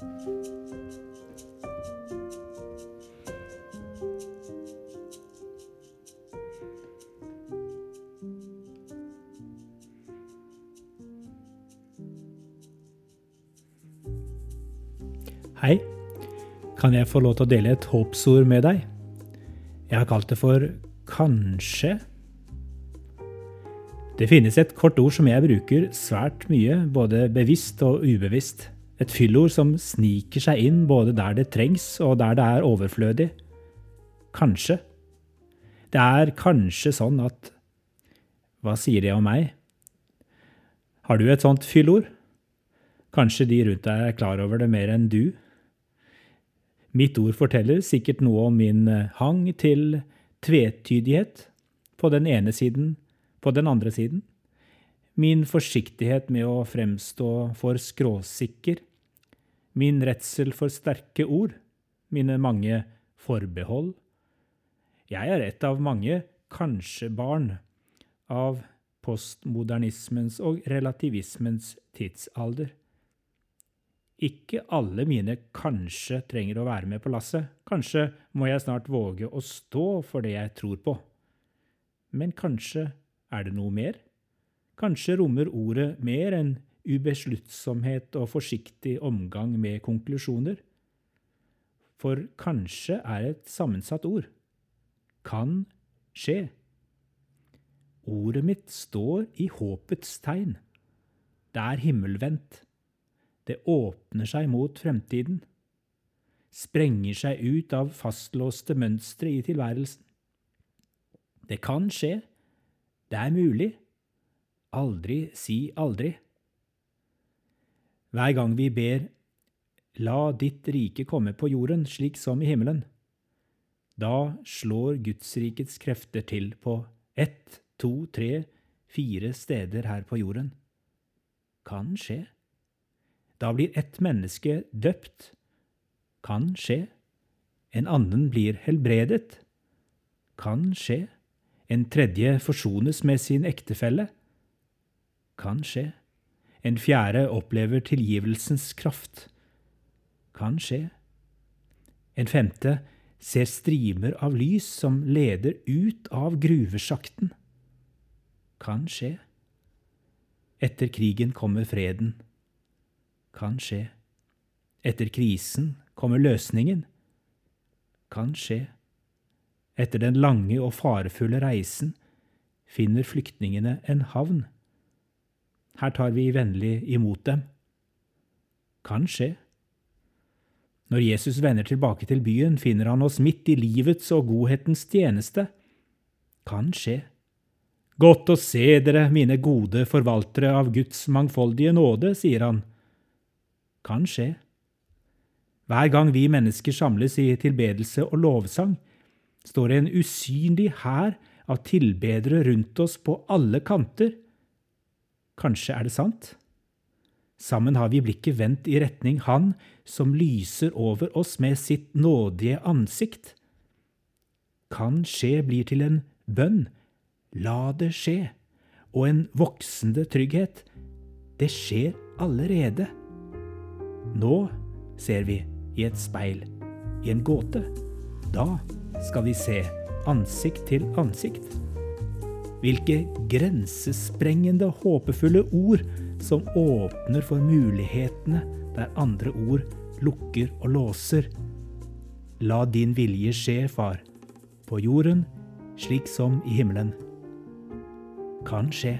Hei. Kan jeg få lov til å dele et håpsord med deg? Jeg har kalt det for kanskje. Det finnes et kort ord som jeg bruker svært mye, både bevisst og ubevisst. Et fyllord som sniker seg inn både der det trengs og der det er overflødig. Kanskje. Det er kanskje sånn at Hva sier det om meg? Har du et sånt fyllord? Kanskje de rundt deg er klar over det mer enn du? Mitt ord forteller sikkert noe om min eh, hang til tvetydighet på den ene siden, på den andre siden. Min forsiktighet med å fremstå for skråsikker. Min redsel for sterke ord. Mine mange forbehold. Jeg er et av mange kanskje-barn av postmodernismens og relativismens tidsalder. Ikke alle mine kanskje trenger å være med på lasset. Kanskje må jeg snart våge å stå for det jeg tror på. Men kanskje er det noe mer? Kanskje rommer ordet mer enn ubesluttsomhet og forsiktig omgang med konklusjoner? For kanskje er et sammensatt ord. Kan skje. Ordet mitt står i håpets tegn. Det er himmelvendt. Det åpner seg mot fremtiden. Sprenger seg ut av fastlåste mønstre i tilværelsen. Det kan skje. Det er mulig. Aldri si aldri. Hver gang vi ber La ditt rike komme på jorden slik som i himmelen, da slår Gudsrikets krefter til på ett, to, tre, fire steder her på jorden. Kan skje. Da blir ett menneske døpt. Kan skje. En annen blir helbredet. Kan skje. En tredje forsones med sin ektefelle. Kan skje. En fjerde opplever tilgivelsens kraft. Kan skje. En femte ser strimer av lys som leder ut av gruvesjakten. Kan skje. Etter krigen kommer freden kan skje. Etter krisen kommer løsningen. Kan skje. Etter den lange og farefulle reisen finner flyktningene en havn. Her tar vi vennlig imot dem. Kan skje. Når Jesus vender tilbake til byen, finner han oss midt i livets og godhetens tjeneste. Kan skje. Godt å se dere, mine gode forvaltere av Guds mangfoldige nåde, sier han kan skje. Hver gang vi mennesker samles i tilbedelse og lovsang, står det en usynlig hær av tilbedere rundt oss på alle kanter. Kanskje er det sant? Sammen har vi blikket vendt i retning Han som lyser over oss med sitt nådige ansikt. Kan skje blir til en bønn. La det skje. Og en voksende trygghet. Det skjer allerede. Nå ser vi i et speil, i en gåte. Da skal vi se ansikt til ansikt. Hvilke grensesprengende, håpefulle ord som åpner for mulighetene der andre ord lukker og låser. La din vilje skje, far, på jorden slik som i himmelen. Kan skje.